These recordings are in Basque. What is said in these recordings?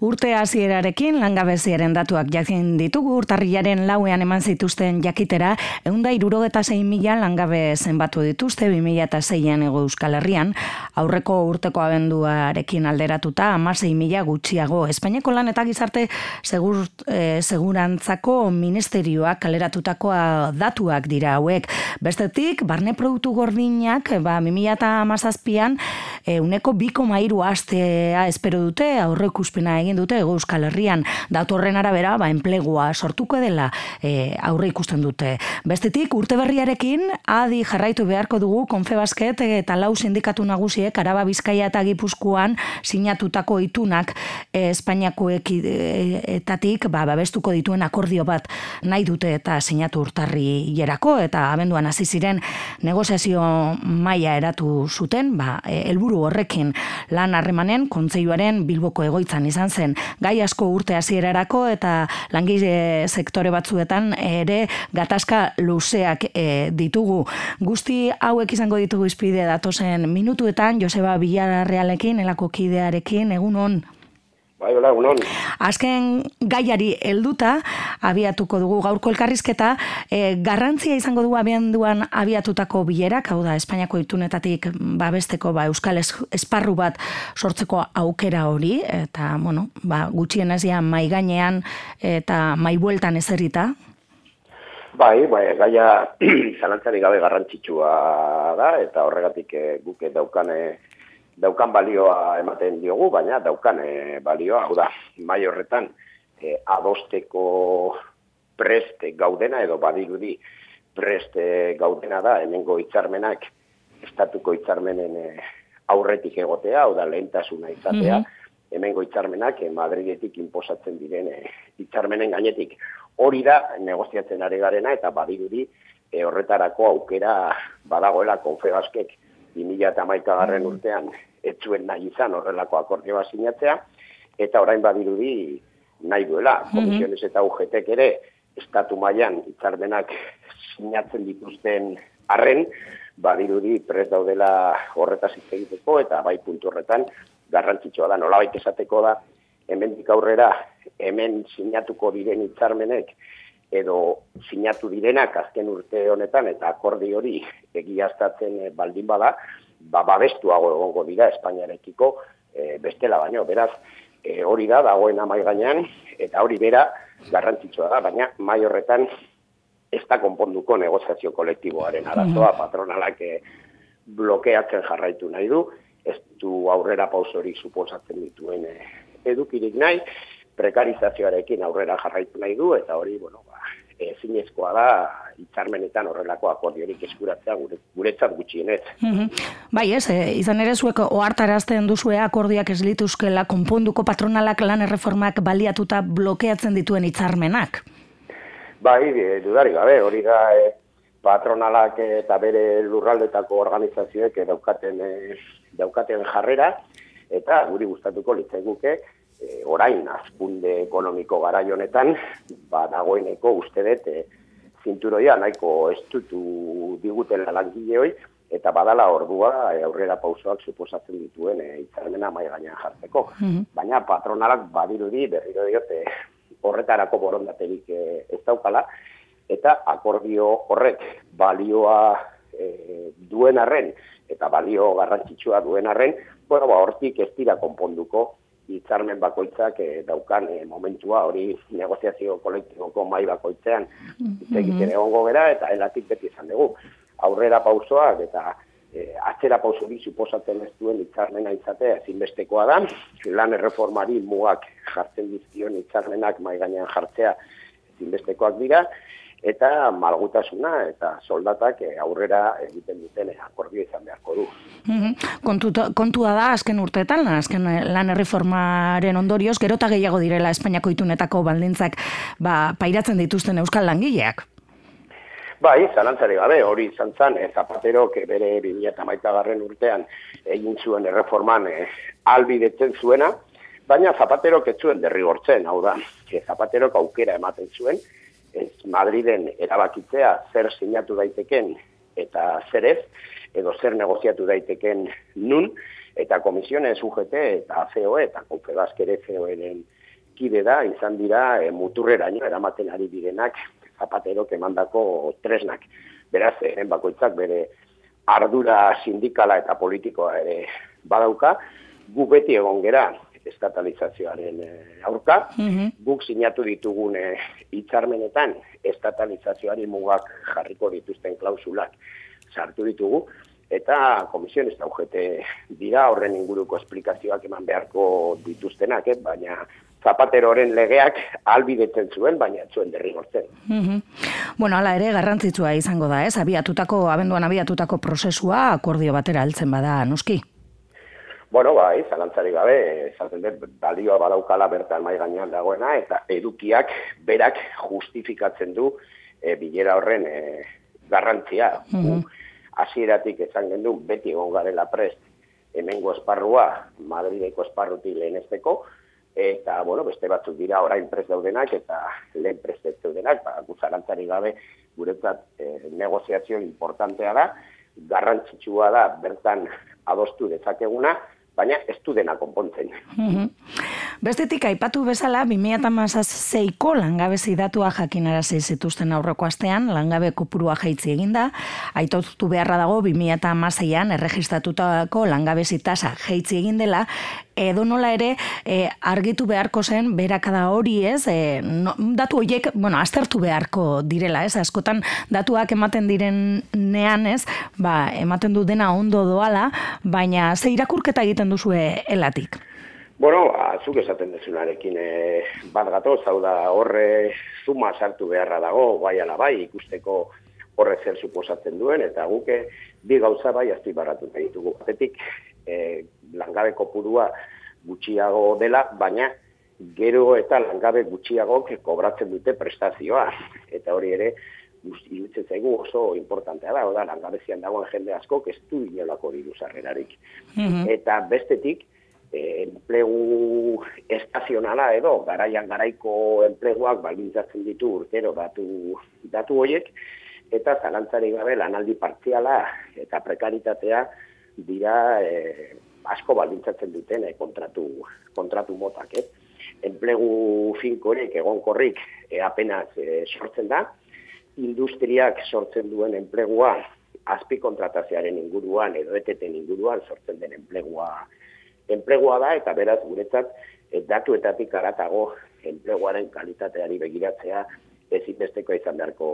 Urte hasierarekin langabeziaren datuak jakin ditugu urtarrilaren lauean eman zituzten jakitera, eunda irurogeta zein mila langabe zenbatu dituzte 2006an ego Euskal Herrian, aurreko urteko abenduarekin alderatuta amasei mila gutxiago. Espainiako lan eta gizarte segur, e, segurantzako ministerioak kaleratutako datuak dira hauek. Bestetik, barne produktu gordinak, ba, 2008an, e, uneko biko mairu astea espero dute, aurrekuspena egin dute Ego Euskal Herrian datorren arabera ba enplegua sortuko dela e, aurre ikusten dute. Bestetik urte berriarekin adi jarraitu beharko dugu Konfebasket eta lau sindikatu nagusiek Araba Bizkaia eta Gipuzkoan sinatutako itunak e, Espainiako etatik ba babestuko dituen akordio bat nahi dute eta sinatu urtarri jerako eta abenduan hasi ziren negoziazio maila eratu zuten ba e, helburu horrekin lan harremanen kontseiluaren Bilboko egoitzan izan zen gai asko urte hasierarako eta langile sektore batzuetan ere gatazka luzeak e, ditugu. Guzti hauek izango ditugu izpide datozen minutuetan Joseba Villarrealekin elako kidearekin egun on. Bai, hola, unon. Azken gaiari helduta abiatuko dugu gaurko elkarrizketa, e, garrantzia izango dugu abienduan abiatutako bilerak, hau da, Espainiako itunetatik babesteko ba, Euskal Esparru bat sortzeko aukera hori, eta, bueno, ba, gutxien ezia mai gainean eta mai bueltan ezerita. Bai, bai, gaia zalantzari gabe garrantzitsua da, eta horregatik e, guke daukane daukan balioa ematen diogu, baina daukan e, balioa, hau da, mai horretan, e, adosteko preste gaudena, edo badirudi preste gaudena da, hemengo hitzarmenak estatuko hitzarmenen e, aurretik egotea, hau da, lehentasuna izatea, mm hemengo hitzarmenak e, Madridetik inposatzen diren e, hitzarmenen gainetik. Hori da, negoziatzen ari garena, eta badirudi e, horretarako aukera badagoela konfebaskek 2008 garren mm. urtean etzuen nahi izan horrelako akordioa sinatzea, eta orain badirudi nahi duela, mm komisiones eta UGTek ere, estatu mailan hitzarmenak sinatzen dituzten arren, badirudi prez daudela horretaz hitz egiteko, eta bai puntu horretan garrantzitsua da, nolabait esateko da, hemen aurrera, hemen sinatuko diren hitzarmenek, edo sinatu direnak azken urte honetan, eta akordi hori egiaztatzen baldin bada, ba, babestuago egongo dira Espainiarekiko e, bestela baino. Beraz, e, hori da, dagoen amai gainean, eta hori bera garrantzitsua da, baina mai horretan ez da konponduko negoziazio kolektiboaren arazoa, patronalak e, blokeatzen jarraitu nahi du, ez du aurrera pausorik suposatzen dituen e, edukirik nahi, prekarizazioarekin aurrera jarraitu nahi du, eta hori, bueno, ezinezkoa da hitzarmenetan horrelako akordiorik eskuratzea gure, guretzat gutxienez. Mm Bai ez, e, izan ere zuek ohartarazten duzue akordiak ez lituzkela konponduko patronalak lan erreformak baliatuta blokeatzen dituen hitzarmenak. Bai, e, dudari gabe, hori da e, patronalak eta bere lurraldetako organizazioek daukaten, e, daukaten jarrera, eta guri gustatuko litzaiguke, e, orain azkunde ekonomiko gara honetan, ba, dagoeneko uste dut, e, zinturoia nahiko estutu diguten langile hoi, eta badala ordua e, aurrera pausoak suposatzen dituen e, itzarmena mai gainean jartzeko. Mhm. Baina patronalak badirudi berriro diote horretarako borondaterik e, ez daukala, eta akordio horrek balioa e, duen arren, eta balio garrantzitsua duen arren, bueno, ba, hortik ez dira konponduko hitzarmen bakoitzak e, daukan e, momentua hori negoziazio kolektiboko mai bakoitzean. Hitz egiten mm egongo gera eta elatik beti izan dugu. Aurrera pausoak eta e, atzera pauso bi suposatzen ez duen hitzarmena izatea ezinbestekoa da. Lan erreformari mugak jartzen dizkion hitzarmenak mai gainean jartzea ezinbestekoak dira eta malgutasuna eta soldatak eh, aurrera egiten duten akordio izan beharko du. Kontu, kontua da, azken urteetan, azken lan erreformaren ondorioz, gerota gehiago direla Espainiako itunetako baldintzak ba, pairatzen dituzten euskal langileak. Bai, zalantzari gabe, hori izan zan, e, Zapatero, bere 2008 garren urtean egin zuen erreforman e, albidetzen zuena, baina Zapatero ketzuen derrigortzen, hau da, Zapatero aukera ematen zuen, ez Madriden erabakitzea zer sinatu daiteken eta zer ez, edo zer negoziatu daiteken nun, Eta komisionen sujete eta CEO eta konfebaskere CEOen kide da, izan dira e, muturreraino eramaten ari direnak zapatero kemandako tresnak. Beraz, eren bakoitzak bere ardura sindikala eta politikoa ere badauka, gu beti egon gera estatalizazioaren eh, aurka, mm guk sinatu ditugun eh, hitzarmenetan estatalizazioari mugak jarriko dituzten klausulak sartu ditugu, eta komisioen ez daugete dira horren inguruko esplikazioak eman beharko dituztenak, eh? baina zapateroren legeak albidetzen zuen, baina zuen derrigortzen. Mm Bueno, ala ere garrantzitsua izango da, ez? Abiatutako, abenduan abiatutako prozesua akordio batera altzen bada, nuski? Bueno, bai, zalantzari gabe, esaten dut, balioa badaukala bertan mai gainean dagoena, eta edukiak berak justifikatzen du e, bilera horren e, garrantzia. Mm Hasieratik esan gendu, beti egon garela prest, hemengo esparrua, Madrideko esparruti lehenesteko, eta, bueno, beste batzuk dira orain prest daudenak, eta lehen prest daudenak, ba, guzarantzari gabe, guretzat e, negoziazio importantea da, garrantzitsua da bertan adostu dezakeguna, baina ez du dena konpontzen. Bestetik, aipatu bezala, 2006ko langabezi datua jakinarazi zituzten aurreko astean, langabe kopurua jaitzi eginda, aitotu beharra dago 2006an erregistatutako langabezi tasa jaitzi egin dela, edo nola ere e, argitu beharko zen berakada hori ez, e, datu horiek, bueno, aztertu beharko direla ez, askotan datuak ematen diren nean ez, ba, ematen du dena ondo doala, baina ze irakurketa egiten duzue elatik? Bueno, azuk esaten dezunarekin e, bat gato, zau da horre zuma sartu beharra dago, bai ala bai, ikusteko horre zer suposatzen duen, eta guke bi gauza bai azti barratu nahi ditugu. Batetik, e, langabe kopurua gutxiago dela, baina gero eta langabe gutxiago kobratzen dute prestazioa. Eta hori ere, irutzen zaigu oso importantea da, oda, langabezian dagoen jende asko, ez du inolako diru sarrerarik. Mhm. Eta bestetik, Eh, enplegu estazionala edo garaian garaiko enpleguak baldintzatzen ditu urtero datu datu hoiek eta zalantzari gabe lanaldi partziala eta prekaritatea dira e, asko baldintzatzen duten e, kontratu kontratu motak, eh? Enplegu finkorik egonkorrik e, apenas e, sortzen da. Industriak sortzen duen enplegua azpi kontratazioaren inguruan edo eteten inguruan sortzen den enplegua enplegua da eta beraz guretzat e, datuetatik aratago enpleguaren kalitateari begiratzea ezinbesteko izan beharko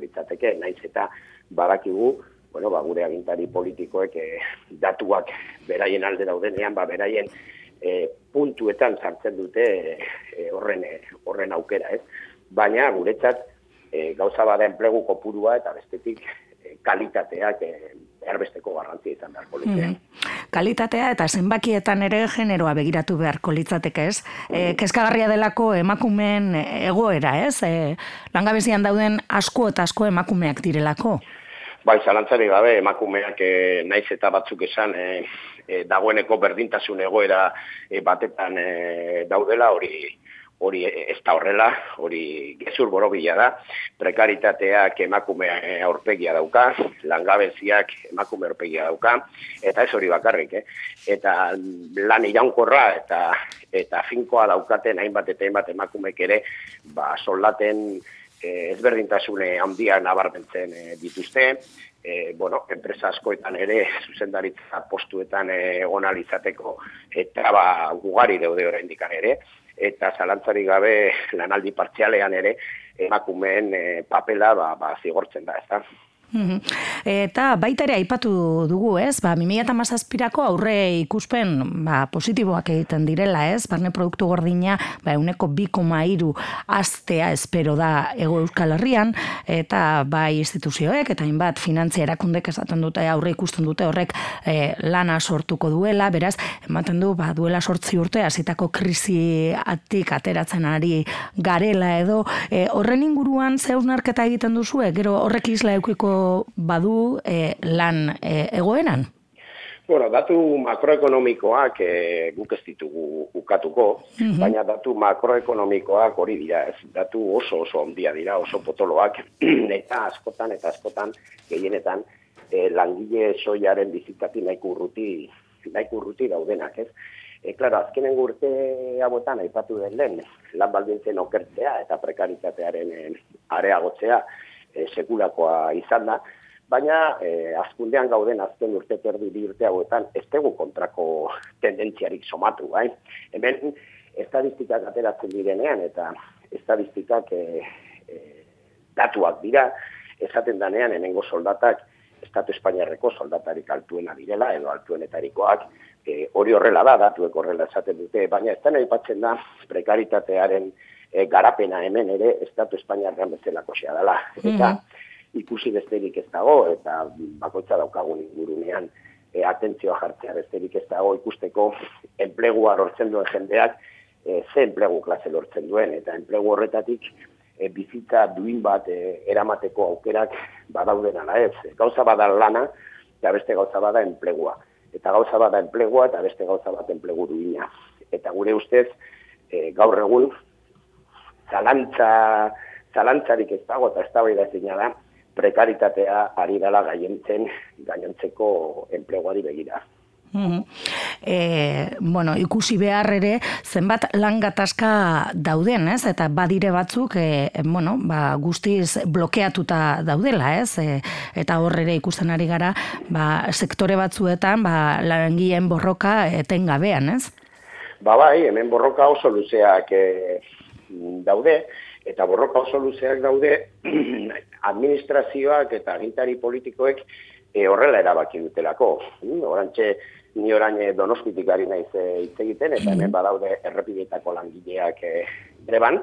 litzateke, naiz eta badakigu, bueno, ba, gure agintari politikoek e, datuak beraien alde daudenean, ba, beraien e, puntuetan sartzen dute e, horren, horren aukera, ez? Baina guretzat e, gauza bada enplegu kopurua eta bestetik e, kalitateak e, erbesteko garrantzia izan beharko litzateke. Mm kalitatea eta zenbakietan ere generoa begiratu beharko litzateke, ez? E, kezkagarria delako emakumeen egoera, ez? E, langabezian dauden asko eta asko emakumeak direlako. Bai, zalantzari gabe, emakumeak e, naiz eta batzuk esan, e, e, dagoeneko berdintasun egoera e, batetan e, daudela, hori hori ez da horrela, hori gezur borobila da, prekaritateak emakumea aurpegia dauka, langabeziak emakume aurpegia dauka, eta ez hori bakarrik, eh? eta lan iraunkorra eta eta finkoa daukaten hainbat eta hainbat emakumek ere, ba, soldaten eh, ezberdintasune handia nabarmentzen eh, dituzte, e, bueno, enpresa askoetan ere, zuzendaritza postuetan egon alizateko, eta ba, gugari daude oraindik ere, eta zalantzari gabe lanaldi partzialean ere, emakumeen e, papela ba, ba, zigortzen da, ez da. Eta baita ere aipatu dugu, ez? Ba, 2017ko aurre ikuspen ba, positiboak egiten direla, ez? Barne produktu gordina, ba, euneko 2,3 astea espero da ego euskal herrian, eta bai instituzioek, eta hainbat finantzia erakundek esaten dute, aurre ikusten dute horrek e, lana sortuko duela, beraz, ematen du, ba, duela sortzi urte, hasitako krisi atik ateratzen ari garela edo, e, horren inguruan zeusnarketa egiten duzu, gero horrek isla eukiko badu e, lan e, egoeran? Bueno, datu makroekonomikoak e, guk ez ditugu ukatuko, mhm. baina datu makroekonomikoak hori dira, ez datu oso oso ondia dira, oso potoloak, eta askotan eta askotan gehienetan e, langile soiaren bizitati nahiko urruti nahiko urruti daudenak, ez? E, klaro, azkenen urte hauetan aipatu den lehen, lan baldintzen okertzea eta prekaritatearen areagotzea e, sekulakoa izan da, baina e, azkundean gauden azken urte terdi bi urte hauetan ez tegu kontrako tendentziarik somatu, bai? Hemen, estadistikak ateratzen direnean eta estadistikak e, e, datuak dira, esaten danean hemengo soldatak Estatu Espainiarreko soldatarik altuena direla, edo altuenetarikoak, e, hori horrela da, datuek horrela esaten dute, baina ez da aipatzen da prekaritatearen e, garapena hemen ere Estatu Espainiarrean bezalako xea dela. Eta ikusi besterik ez dago, eta bakoitza daukagun ingurunean e, atentzioa jartzea besterik ez dago ikusteko enplegua lortzen duen jendeak, e, ze enplegu klase lortzen duen, eta enplegu horretatik e, bizitza duin bat e, eramateko aukerak badauden ala ez. Gauza bada lana, eta beste gauza bada enplegua eta gauza bat da enplegua eta beste gauza bat enplegu duina. Eta gure ustez, e, gaur egun, zalantza, zalantzarik ez dago eta ez dago da, prekaritatea ari dela gaientzen, gainontzeko enpleguari begira. E, bueno, ikusi behar ere zenbat lan gatazka dauden, ez? Eta badire batzuk, e, bueno, ba, guztiz blokeatuta daudela, ez? E, eta hor ere ikusten ari gara, ba, sektore batzuetan, ba, langien borroka etengabean, ez? Ba bai, hemen borroka oso luzeak e, daude, eta borroka oso luzeak daude administrazioak eta agintari politikoek e, horrela erabaki dutelako. Horantxe, ni orain eh, donostitik ari naiz eh, hitz egiten, eta hemen badaude errepideetako langileak e, greban.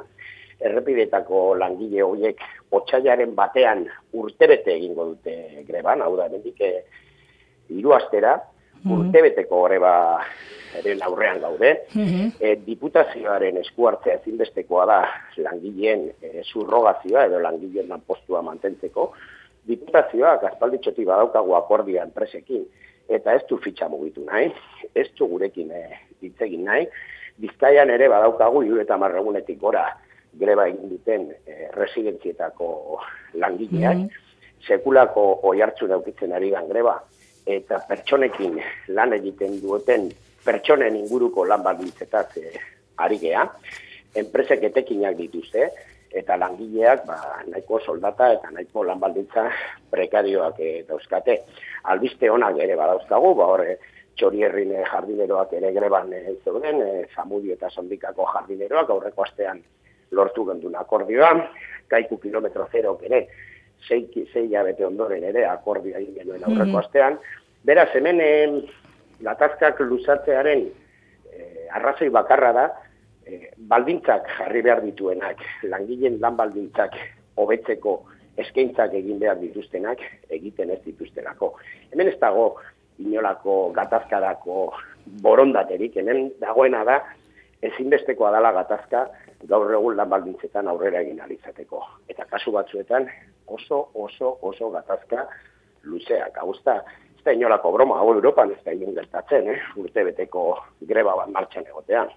Errepideetako langile horiek otxailaren batean urtebete egingo dute greban, hau da, bendik hiru astera, urtebeteko greba ere aurrean gaude. e, diputazioaren eskuartzea ezinbestekoa da langileen e, surrogazioa edo langileen postua mantentzeko. Diputazioak aspalditxoti badaukagu akordia enpresekin, eta ez du fitxa mugitu nahi, ez du gurekin e, egin nahi, Bizkaian ere badaukagu hiru eta marregunetik gora greba egin duten e, residentzietako langileak, mm. sekulako oi hartzu daukitzen ari gan greba, eta pertsonekin lan egiten dueten pertsonen inguruko lan baldintzetaz e, ari gea, enpresek etekinak dituzte, eta langileak ba, nahiko soldata eta nahiko lan baldintza prekarioak e, dauzkate. Albiste onak ere badauzkagu, ba horre txorierrin jardineroak ere greban e, zeuden, e, zamudio eta sondikako jardineroak aurreko astean lortu gendun akordioa, kaiku kilometro zero ere, zei, zei abete ondoren ere akordioa egin genuen aurreko mm astean. Beraz, hemen e, gatazkak luzatzearen e, arrazoi bakarra da, Eh, baldintzak jarri behar dituenak, langileen lan baldintzak hobetzeko eskaintzak egin behar dituztenak egiten ez dituztenako. Hemen ez dago inolako gatazkarako borondaterik, hemen dagoena da ezinbestekoa dala gatazka gaur egun lan baldintzetan aurrera egin alizateko. Eta kasu batzuetan oso, oso, oso gatazka luzeak. Hau ez da inolako broma, hau Europan ez da inoen gertatzen, eh? urte beteko greba bat martxan egotean.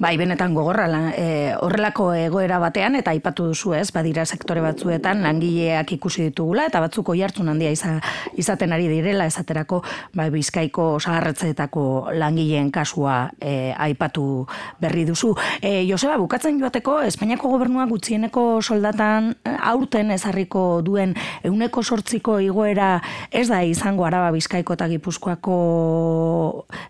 Bai, benetan gogorra e, horrelako egoera batean eta aipatu duzu ez, badira sektore batzuetan langileak ikusi ditugula eta batzuk oihartzun handia izaten ari direla esaterako bai, Bizkaiko sagarretzeetako langileen kasua e, aipatu berri duzu. E, Joseba, bukatzen joateko Espainiako gobernua gutxieneko soldatan e, aurten ezarriko duen euneko sortziko igoera ez da izango araba Bizkaiko eta Gipuzkoako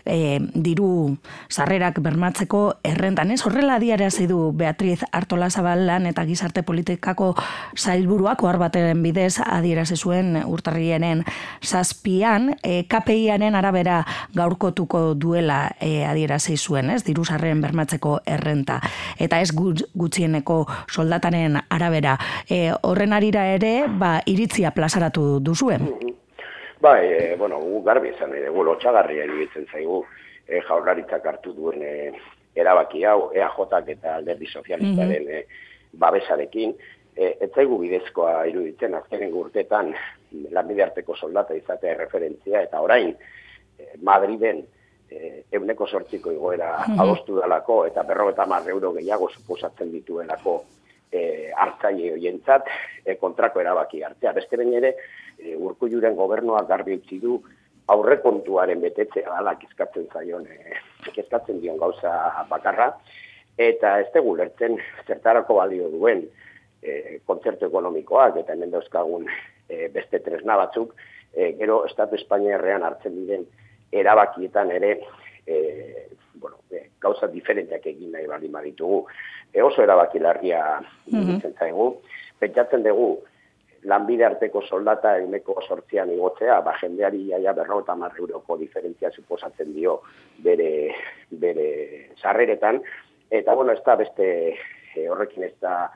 e, diru sarrerak bermatzen bermatzeko errentan, ez? Horrela diarazi du Beatriz Artola Zabalan eta gizarte politikako zailburuak ohar baten bidez adierazi zuen urtarrienen zazpian, e, KPIaren arabera gaurkotuko duela e, adierazi zuen, ez? Diru sarren bermatzeko errenta. Eta ez gutxieneko soldataren arabera. E, horren arira ere, ba, iritzia plazaratu duzuen. Bai, e, bueno, gu garbi izan nahi dugu, lotxagarria iruditzen zaigu, e, jaurlaritzak hartu duen e, erabaki hau EAJak eta alderdi sozialistaren mm babesarekin, e, ez zaigu bidezkoa iruditzen azkenen urtetan lanbide arteko soldata izatea referentzia eta orain e, Madriden e, euneko sortziko igoera mm -hmm. adostu dalako eta berro eta euro gehiago suposatzen dituelako e, hartzaile hoientzat e, kontrako erabaki hartzea. Beste behin ere, e, urku juren gobernuak garbi utzi du aurrekontuaren betetzea dala kezkatzen zaion, e, kezkatzen dion gauza bakarra, eta ez dugu lertzen zertarako balio duen e, kontzertu ekonomikoak, eta hemen dauzkagun e, beste tresna batzuk, e, gero Estatu Espainiarrean hartzen diren erabakietan ere e, bueno, e, gauza diferenteak egin nahi bali maritugu. E, oso erabaki larria mm -hmm. zaigu. Pentsatzen dugu, lanbide arteko soldata eguneko sortzian igotzea, ba, jendeari jaia berro eta euroko diferentzia suposatzen dio bere, bere sarreretan, eta bueno, ez da beste e, horrekin ez da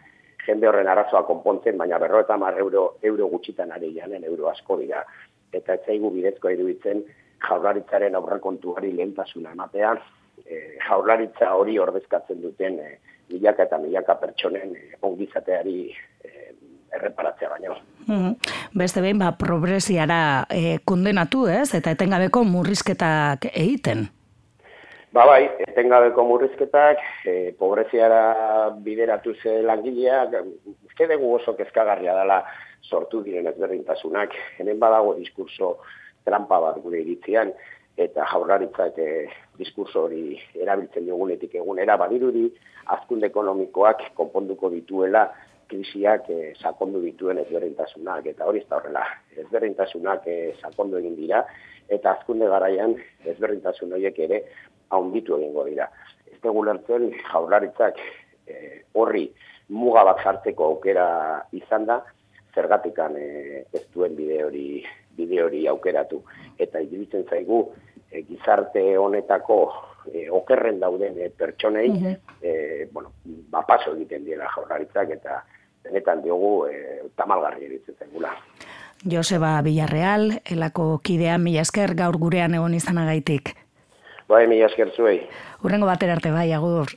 jende horren arazoa konpontzen, baina berro eta euro, euro gutxitan ari janen, euro asko dira. Eta ez zaigu bidezko iruditzen jaurlaritzaren aurrekontuari lehentasuna ematea, e, jaurlaritza hori ordezkatzen duten e, milaka eta milaka pertsonen e, ongizateari erreparatzea baino. Mm Beste behin, ba, progresiara e, kondenatu, ez? Eta etengabeko murrizketak egiten. Ba bai, etengabeko murrizketak, e, pobreziara bideratu ze langileak, uste dugu oso kezkagarria dela sortu diren ezberdintasunak. Hemen badago diskurso trampa bat gure iritzian, eta jaurlaritzak e, diskurso hori erabiltzen dugunetik egunera badirudi, azkunde ekonomikoak konponduko dituela krisiak e, sakondu dituen ezberdintasunak eta hori ez da horrela. Ezberdintasunak e, sakondu egin dira eta azkunde garaian ezberdintasun horiek ere haunditu egingo dira. Ez dugu lertzen jaurlaritzak e, horri muga bat jartzeko aukera izan da, zergatikan e, ez duen bide hori, bide hori aukeratu. Eta iruditzen zaigu e, gizarte honetako e, okerren dauden e, pertsonei, mm -hmm. bueno, ba paso egiten dira jaurlaritzak eta benetan diogu e, tamalgarri eritzen gula. Joseba Villarreal, elako kidea mila esker gaur gurean egon izanagaitik. Bai, mila esker zuei. Urrengo batera arte bai, agur.